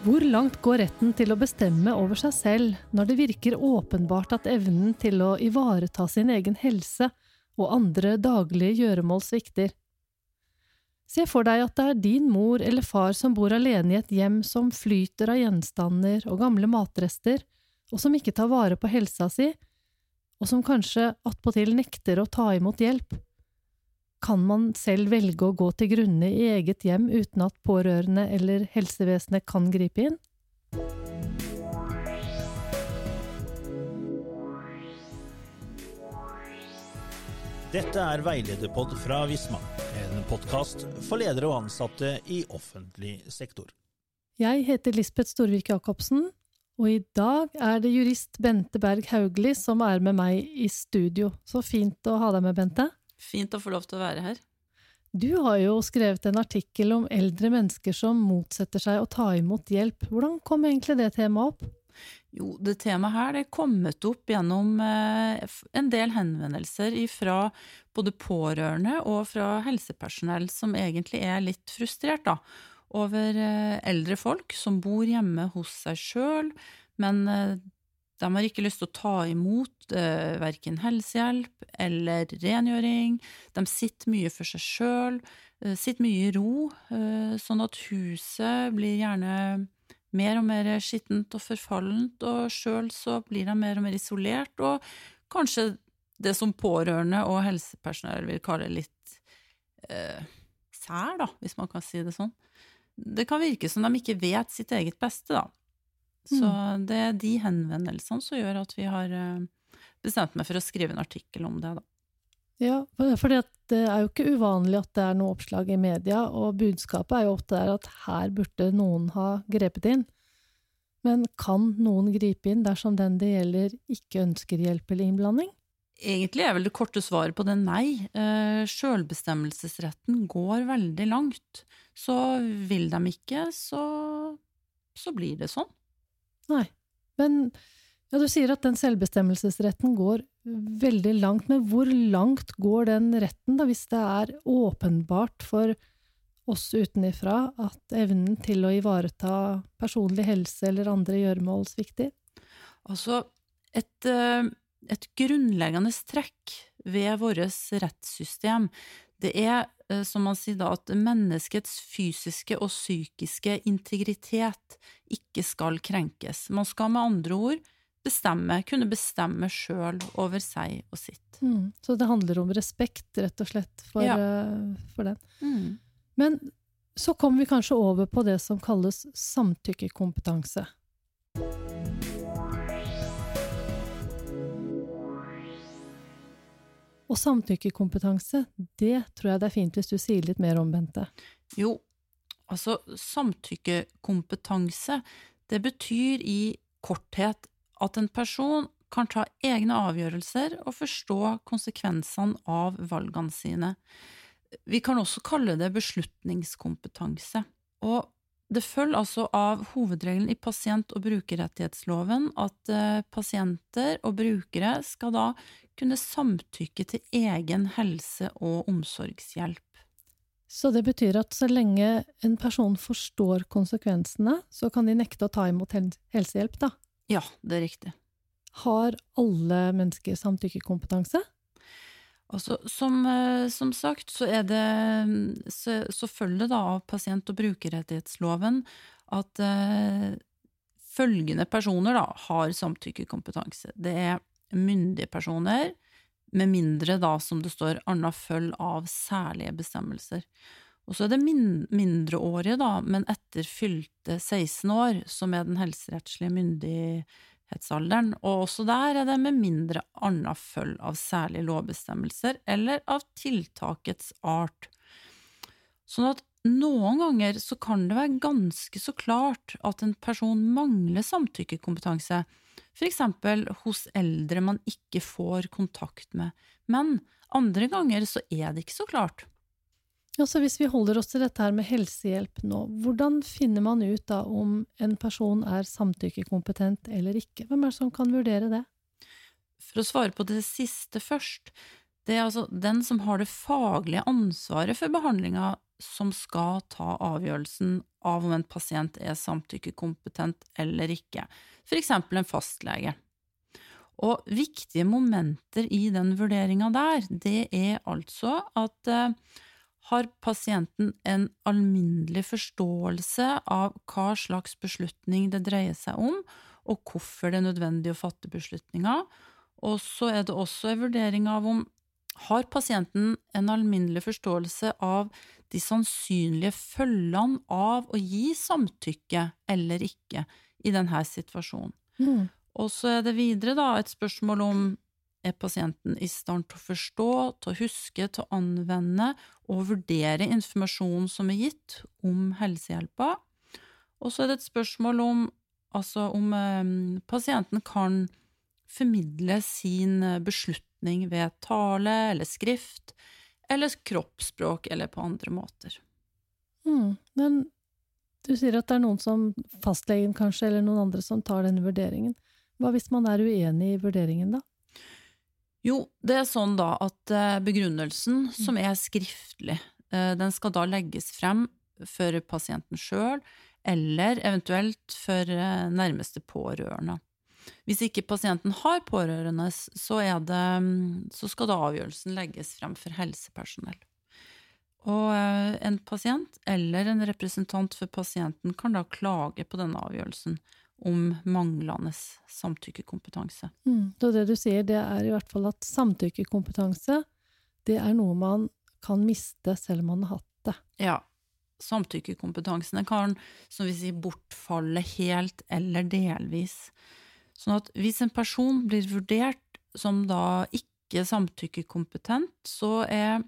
Hvor langt går retten til å bestemme over seg selv når det virker åpenbart at evnen til å ivareta sin egen helse og andre daglige gjøremål svikter? Se for deg at det er din mor eller far som bor alene i et hjem som flyter av gjenstander og gamle matrester, og som ikke tar vare på helsa si, og som kanskje attpåtil nekter å ta imot hjelp. Kan man selv velge å gå til grunne i eget hjem uten at pårørende eller helsevesenet kan gripe inn? Dette er Veilederpod fra Visma, en podkast for ledere og ansatte i offentlig sektor. Jeg heter Lisbeth Storvik Jacobsen, og i dag er det jurist Bente Berg Haugli som er med meg i studio. Så fint å ha deg med, Bente. Fint å få lov til å være her. Du har jo skrevet en artikkel om eldre mennesker som motsetter seg å ta imot hjelp. Hvordan kom egentlig det temaet opp? Jo, det temaet her det er kommet opp gjennom eh, en del henvendelser fra både pårørende og fra helsepersonell som egentlig er litt frustrert da, over eh, eldre folk som bor hjemme hos seg sjøl, men eh, de har ikke lyst til å ta imot eh, verken helsehjelp eller rengjøring. De sitter mye for seg sjøl, eh, sitter mye i ro, eh, sånn at huset blir gjerne mer og mer skittent og forfallent, og sjøl så blir de mer og mer isolert, og kanskje det som pårørende og helsepersonell vil kalle litt eh, sær, da, hvis man kan si det sånn. Det kan virke som de ikke vet sitt eget beste, da. Så mm. det er de henvendelsene som gjør at vi har eh, bestemt meg for å skrive en artikkel om det, da. Ja, for det er jo ikke uvanlig at det er noe oppslag i media, og budskapet er jo ofte der at her burde noen ha grepet inn. Men kan noen gripe inn dersom den det gjelder ikke ønsker hjelp eller innblanding? Egentlig er vel det korte svaret på det nei. Eh, Sjølbestemmelsesretten går veldig langt. Så vil de ikke, så, så blir det sånn. Nei. Men ja, du sier at den selvbestemmelsesretten går veldig langt, men hvor langt går den retten, da, hvis det er åpenbart for oss utenifra at evnen til å ivareta personlig helse eller andre gjøremål svikter? Altså, et, eh, et grunnleggende trekk ved vårt rettssystem, det er som man sier da, at menneskets fysiske og psykiske integritet ikke skal krenkes. Man skal med andre ord bestemme, kunne bestemme sjøl over seg og sitt. Mm, så det handler om respekt, rett og slett, for, ja. uh, for den. Mm. Men så kommer vi kanskje over på det som kalles samtykkekompetanse. Og samtykkekompetanse, det tror jeg det er fint hvis du sier litt mer om, Bente. Jo, altså samtykkekompetanse, det betyr i korthet at en person kan ta egne avgjørelser og forstå konsekvensene av valgene sine. Vi kan også kalle det beslutningskompetanse. Og det følger altså av hovedregelen i pasient- og brukerrettighetsloven at eh, pasienter og brukere skal da kunne samtykke til egen helse- og omsorgshjelp. Så det betyr at så lenge en person forstår konsekvensene, så kan de nekte å ta imot helsehjelp, da? Ja, det er riktig. Har alle mennesker samtykkekompetanse? Altså, som, eh, som, sagt, så det så, så følger det av pasient- og brukerrettighetsloven at eh, følgende personer da har samtykkekompetanse. Det er myndige personer, med mindre da, som det står, anna følg av særlige bestemmelser. Og så er det min, mindreårige, da, men etter fylte 16 år, som er den helserettslige myndige og også der er det med mindre anna følg av særlige lovbestemmelser eller av tiltakets art. Sånn at noen ganger så kan det være ganske så klart at en person mangler samtykkekompetanse, for eksempel hos eldre man ikke får kontakt med, men andre ganger så er det ikke så klart. Ja, så Hvis vi holder oss til dette her med helsehjelp nå, hvordan finner man ut da om en person er samtykkekompetent eller ikke? Hvem er det som kan vurdere det? For å svare på det siste først, Det er altså den som har det faglige ansvaret for behandlinga, som skal ta avgjørelsen av om en pasient er samtykkekompetent eller ikke, for eksempel en fastlege. Og viktige momenter i den vurderinga der, det er altså at eh, har pasienten en alminnelig forståelse av hva slags beslutning det dreier seg om, og hvorfor det er nødvendig å fatte beslutninger. Og så er det også en vurdering av om har pasienten en alminnelig forståelse av de sannsynlige følgene av å gi samtykke eller ikke i denne situasjonen. Mm. Og så er det videre da et spørsmål om er pasienten i stand til å forstå, til å huske, til å anvende og vurdere informasjonen som er gitt om helsehjelpa. Og så er det et spørsmål om, altså om eh, pasienten kan formidle sin eh, beslutning ved tale eller skrift, eller kroppsspråk, eller på andre måter. Mm. Men du sier at det er noen som, fastlegen kanskje, eller noen andre som tar denne vurderingen. Hva hvis man er uenig i vurderingen, da? Jo, det er sånn da at eh, begrunnelsen, som er skriftlig, eh, den skal da legges frem for pasienten sjøl, eller eventuelt for eh, nærmeste pårørende. Hvis ikke pasienten har pårørende, så, det, mm, så skal da avgjørelsen legges frem for helsepersonell. Og en pasient eller en representant for pasienten kan da klage på denne avgjørelsen om manglende samtykkekompetanse. Mm. Det du sier, det er i hvert fall at samtykkekompetanse, det er noe man kan miste selv om man har hatt det. Ja. Samtykkekompetansen kan, som vi sier, bortfalle helt eller delvis. Sånn at hvis en person blir vurdert som da ikke samtykkekompetent, så er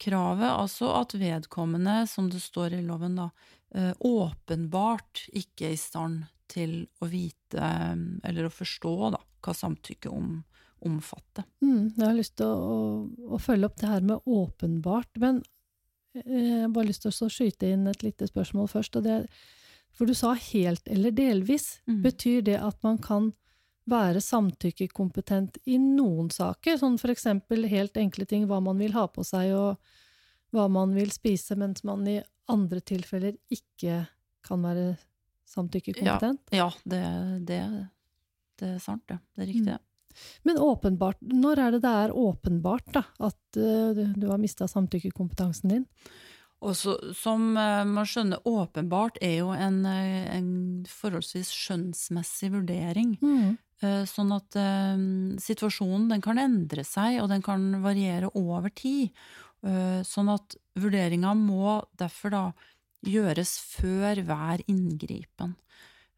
kravet altså at vedkommende, som det står i loven, da, eh, åpenbart ikke er i stand til å vite, eller å forstå, da, hva samtykke om, omfatter. Mm, jeg har lyst til å, å, å, følge opp det her med åpenbart, men eh, jeg har bare lyst til å skyte inn et lite spørsmål først. Det, for du sa helt eller delvis. Mm. Betyr det at man kan være samtykkekompetent i noen saker, sånn for eksempel helt enkle ting, hva man vil ha på seg og hva man vil spise, mens man i andre tilfeller ikke kan være samtykkekompetent? Ja, ja det, det, det, er sant, det. Det er riktig. Mm. Men åpenbart, når er det det er åpenbart da, at uh, du har mista samtykkekompetansen din? Også, som uh, man skjønner, åpenbart er jo en, uh, en forholdsvis skjønnsmessig vurdering. Mm. Sånn at situasjonen den kan endre seg, og den kan variere over tid. Sånn at vurderinga må derfor da gjøres før hver inngripen.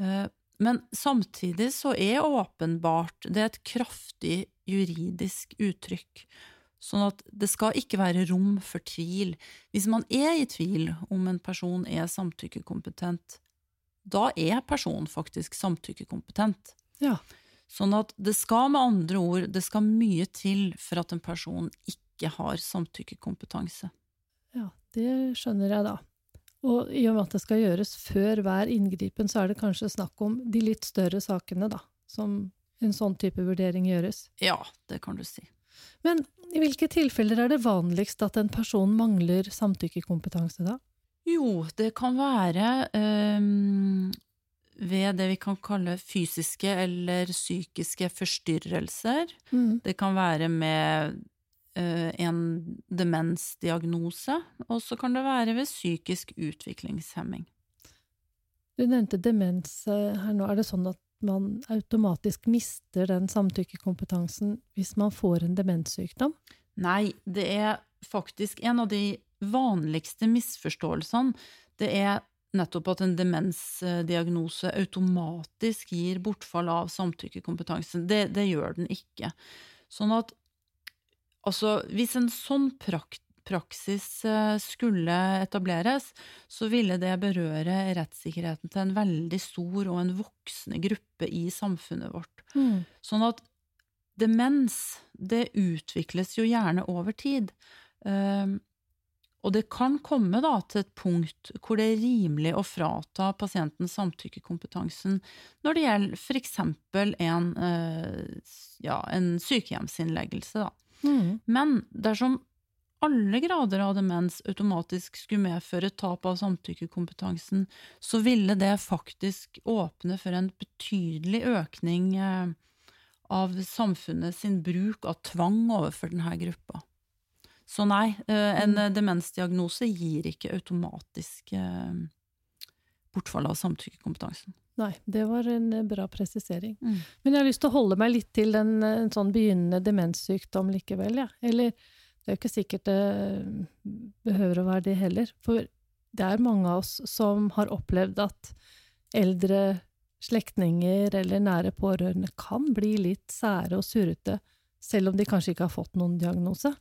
Eh, men samtidig så er åpenbart det et kraftig juridisk uttrykk. Sånn at det skal ikke være rom for tvil. Hvis man er i tvil om en person er samtykkekompetent, da er personen faktisk samtykkekompetent. Ja. Sånn at det skal med andre ord, det skal mye til for at en person ikke har samtykkekompetanse. Ja, det skjønner jeg da. Og i og med at det skal gjøres før hver inngripen, så er det kanskje snakk om de litt større sakene, da, som en sånn type vurdering gjøres. Ja, det kan du si. Men i hvilke tilfeller er det vanligst at en person mangler samtykkekompetanse, da? Jo, det kan være um, ved det vi kan kalle fysiske eller psykiske forstyrrelser. Mm. Det kan være med en demensdiagnose, og så kan det være ved psykisk utviklingshemming. Du nevnte demens eh, her nå. Er det sånn at man automatisk mister den samtykkekompetansen hvis man får en demenssykdom? Nei, det er faktisk en av de vanligste misforståelsene. Det er nettopp at en demensdiagnose automatisk gir bortfall av samtykkekompetanse. Det, det gjør den ikke. Sånn at Altså, hvis en sånn prakt praksis eh, skulle etableres, så ville det berøre rettssikkerheten til en veldig stor og en voksende gruppe i samfunnet vårt. Mm. Sånn at demens, det utvikles jo gjerne over tid. Um, og det kan komme da til et punkt hvor det er rimelig å frata pasienten samtykkekompetansen når det gjelder f.eks. En, uh, ja, en sykehjemsinnleggelse. da. Mm. Men dersom alle grader av demens automatisk skulle medføre tap av samtykkekompetansen, så ville det faktisk åpne for en betydelig økning eh, av samfunnet sin bruk av tvang overfor denne gruppa. Så nei, eh, en Mm. demensdiagnose gir ikke automatisk eh, bortfall av samtykkekompetansen. Nei, det var en eh, bra presisering. Mm. Men jeg har lyst til å holde meg litt til en, eh, en sånn begynnende demenssykdom likevel, ja. Eller det er jo ikke sikkert det behøver å være det heller. For det er mange av oss som har opplevd at eldre slektninger eller nære pårørende kan bli litt sære og surrete, selv om de kanskje ikke har fått noen diagnose.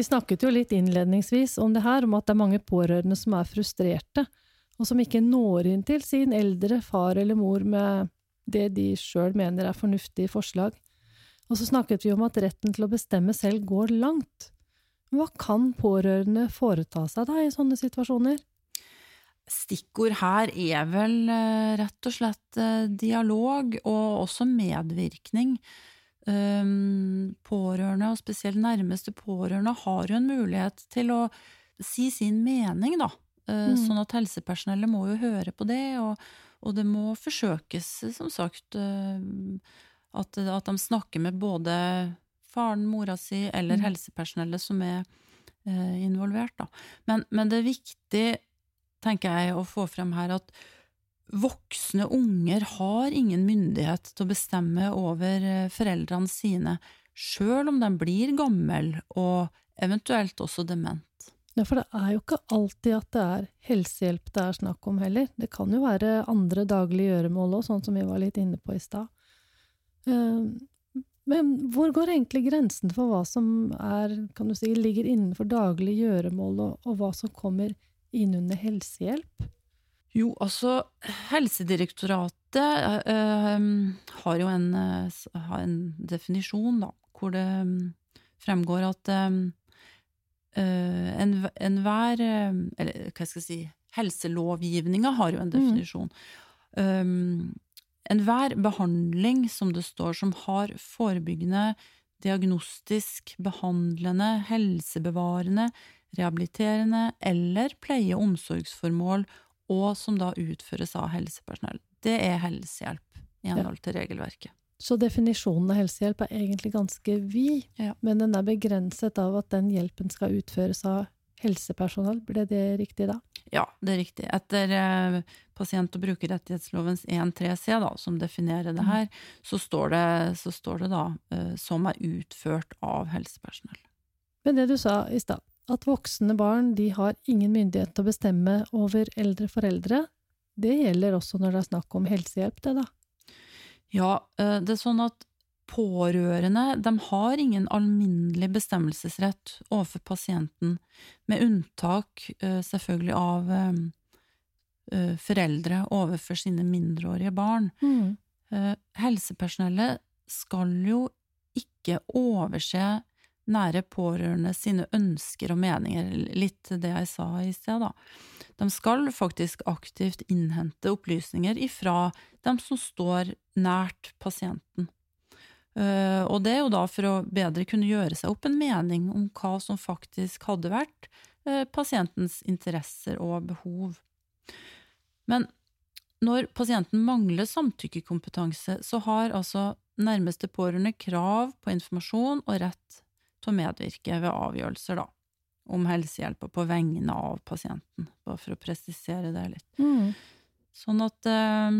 Vi snakket jo litt innledningsvis om det her, om at det er mange pårørende som er frustrerte, og som ikke når inn til sin eldre far eller mor med det de sjøl mener er fornuftige forslag. Og så snakket vi om at retten til å bestemme selv går langt. Hva kan pårørende foreta seg da i sånne situasjoner? Stikkord her er vel eh, rett og slett eh, dialog og også medvirkning. Um, pårørende, og spesielt nærmeste pårørende, har jo en mulighet til å si sin mening, da. Uh, Mm. Sånn at helsepersonellet må jo høre på det, og, og det må forsøkes, som sagt, uh, at, at de snakker med både faren, mora si, eller Mm. helsepersonellet som er uh, involvert, da. Men, men det er viktig, tenker jeg, å få frem her at voksne unger har ingen myndighet til å bestemme over eh, foreldrene sine, sjøl om de blir gammel og eventuelt også dement. Ja, for det er jo ikke alltid at det er helsehjelp det er snakk om heller. Det kan jo være andre daglige gjøremål òg, sånn som vi var litt inne på i stad. Eh, Men hvor går egentlig grensen for hva som er, kan du si, ligger innenfor daglige gjøremål, og hva som kommer inn under helsehjelp? Jo, altså, Helsedirektoratet eh, har jo en, eh, har en definisjon, da, hvor det mm, fremgår at øh, enhver en- Eller hva skal jeg si Helselovgivninga har jo en definisjon. Um, enhver behandling, som det står, som har forebyggende, diagnostisk, behandlende, helsebevarende, rehabiliterende eller pleie- og omsorgsformål, og som da utføres av helsepersonell. Det er helsehjelp i henhold til regelverket. Så definisjonen av helsehjelp er egentlig ganske vid, Ja. men den er begrenset av at den hjelpen skal utføres av helsepersonell. Ble det riktig da? Ja, det er riktig. Etter eh, pasient- og brukerrettighetslovens 1.3c, da, som definerer det her, så står det, så står det da eh, som er utført av helsepersonell. Men det du sa i stad, at voksne barn de har ingen myndighet til å bestemme over eldre foreldre, det gjelder også når det er snakk om helsehjelp, det da? Ja, eh, det er sånn at pårørende de har ingen alminnelig bestemmelsesrett overfor pasienten, med unntak eh, selvfølgelig av eh, foreldre overfor sine mindreårige barn. Mm. Helsepersonellet skal jo ikke overse nære pårørende sine ønsker og meninger, litt det jeg sa i sted, da. De skal faktisk aktivt innhente opplysninger ifra dem som står nært pasienten. Eh, Og det er jo da for å bedre kunne gjøre seg opp en mening om hva som faktisk hadde vært eh, pasientens interesser og behov. Men når pasienten mangler samtykkekompetanse, så har altså nærmeste pårørende krav på informasjon og rett til å medvirke ved avgjørelser da, om helsehjelp og på vegne av pasienten, bare for å presisere det litt. Mm. Sånn at eh,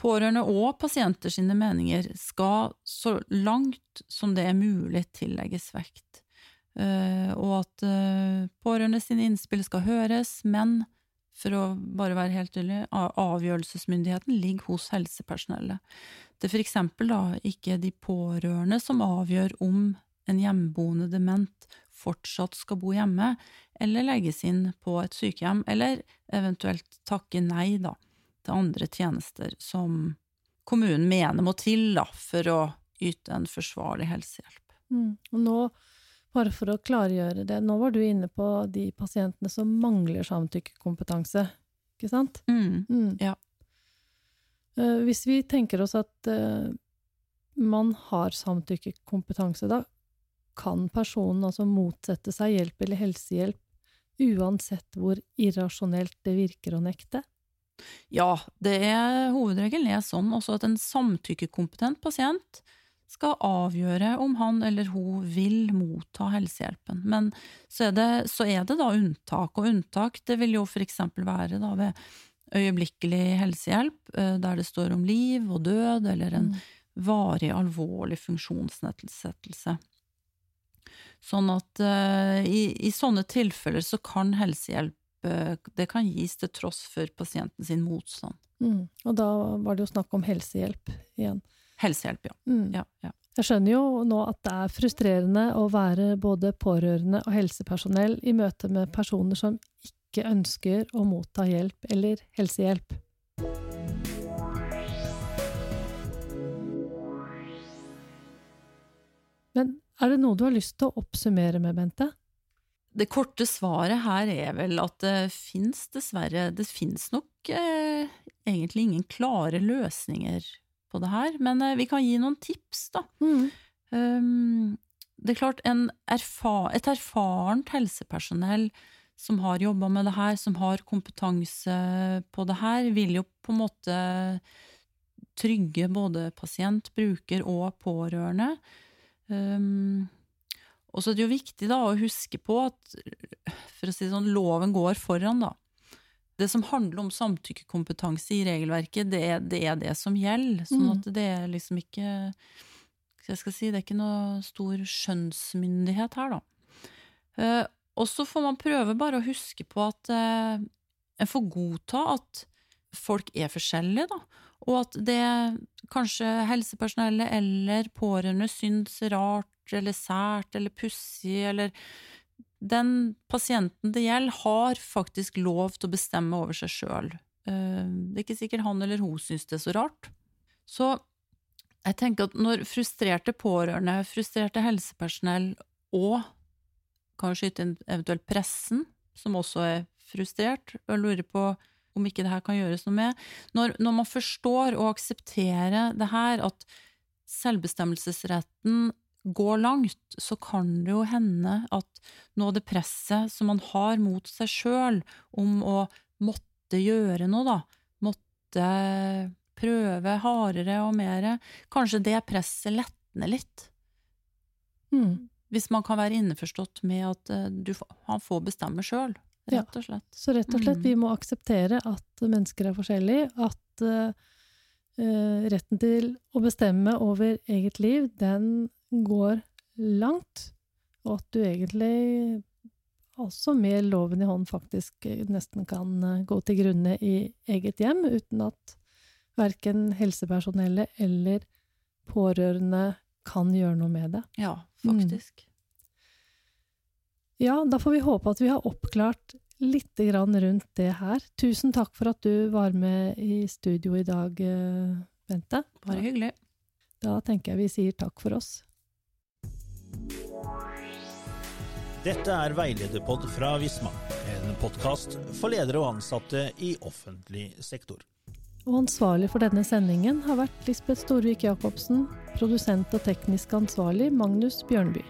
pårørende og pasienter sine meninger skal så langt som det er mulig tillegges vekt. Eh, og at eh, pårørende sine innspill skal høres, men for å bare være helt tydelig, avgjørelsesmyndigheten ligger hos helsepersonellet. Det er for eksempel da ikke de pårørende som avgjør om en hjemmeboende dement fortsatt skal bo hjemme, eller legges inn på et sykehjem, eller eventuelt takke nei da, til andre tjenester som kommunen mener må til da, for å yte en forsvarlig helsehjelp. Mm. Og nå, bare for å klargjøre det, nå var du inne på de pasientene som mangler samtykkekompetanse, ikke sant? Mm. Mm. Ja. Eh, Hvis vi tenker oss at eh, man har samtykkekompetanse, da kan personen altså motsette seg hjelp eller helsehjelp uansett hvor irrasjonelt det virker å nekte? Ja, det er hovedregelen er sånn også at en samtykkekompetent pasient skal avgjøre om han eller hun vil motta helsehjelpen. Men så er det, så er det da unntak, og unntak det vil jo eksempel være da ved øyeblikkelig helsehjelp, eh, der det står om liv og død, eller en Mm. varig alvorlig funksjonsnedsettelse. Sånn at uh, i, i sånne tilfeller så kan helsehjelp uh, det kan gis til tross for pasienten sin motstand. Mm. Og da var det jo snakk om helsehjelp igjen. Helsehjelp, ja. Mm. ja, ja. Jeg skjønner jo nå at det er frustrerende å være både pårørende og helsepersonell i møte med personer som ikke ønsker å motta hjelp eller helsehjelp. Er det noe du har lyst til å oppsummere med, Bente? Det korte svaret her er vel at det fins dessverre Det fins nok eh, egentlig ingen klare løsninger på det her, men eh, vi kan gi noen tips, da. Um, det er klart, en erfa et erfarent helsepersonell som har jobba med det her, som har kompetanse på det her, vil jo på en måte trygge både pasient, bruker og pårørende. Um, og så er det jo viktig da å huske på at for å si det sånn, loven går foran, da. Det som handler om samtykkekompetanse i regelverket, det er det, er det som gjelder. Sånn Mm. at det er liksom ikke jeg skal si, Det er ikke noe stor skjønnsmyndighet her, da. Uh, og så får man prøve bare å huske på at uh, en får godta at folk er forskjellige, da. Og at det kanskje helsepersonellet eller pårørende syns rart eller sært eller pussig, eller Den pasienten det gjelder, har faktisk lov til å bestemme over seg sjøl. Det er ikke sikkert han eller hun syns det er så rart. Så jeg tenker at når frustrerte pårørende, frustrerte helsepersonell og kan skyte inn eventuelt pressen, som også er frustrert, og lurer på om ikke det her kan gjøres noe med. Når, når man forstår og aksepterer det her, at selvbestemmelsesretten går langt, så kan det jo hende at noe av det presset som man har mot seg sjøl om å måtte gjøre noe, da, måtte prøve hardere og mer, kanskje det presset letner litt. Mm. Hvis man kan være innforstått med at eh, du, han får bestemme sjøl. Rett og slett. Så rett og slett, Mm. vi må akseptere at mennesker er forskjellige, at eh, retten til å bestemme over eget liv, den går langt, og at du egentlig også med loven i hånd faktisk eh, nesten kan gå til grunne i eget hjem, uten at verken helsepersonellet eller pårørende kan gjøre noe med det. Ja, Mm. Ja, da får vi håpe at vi har oppklart litt grann rundt det her. Tusen takk for at du var med i studio i dag, eh, Bente. Bare hyggelig. Da tenker jeg vi sier takk for oss. Dette er Veilederpod fra Visma, en podkast for ledere og ansatte i offentlig sektor. Og ansvarlig for denne sendingen har vært Lisbeth Storvik Jacobsen, produsent og teknisk ansvarlig Magnus Bjørnby.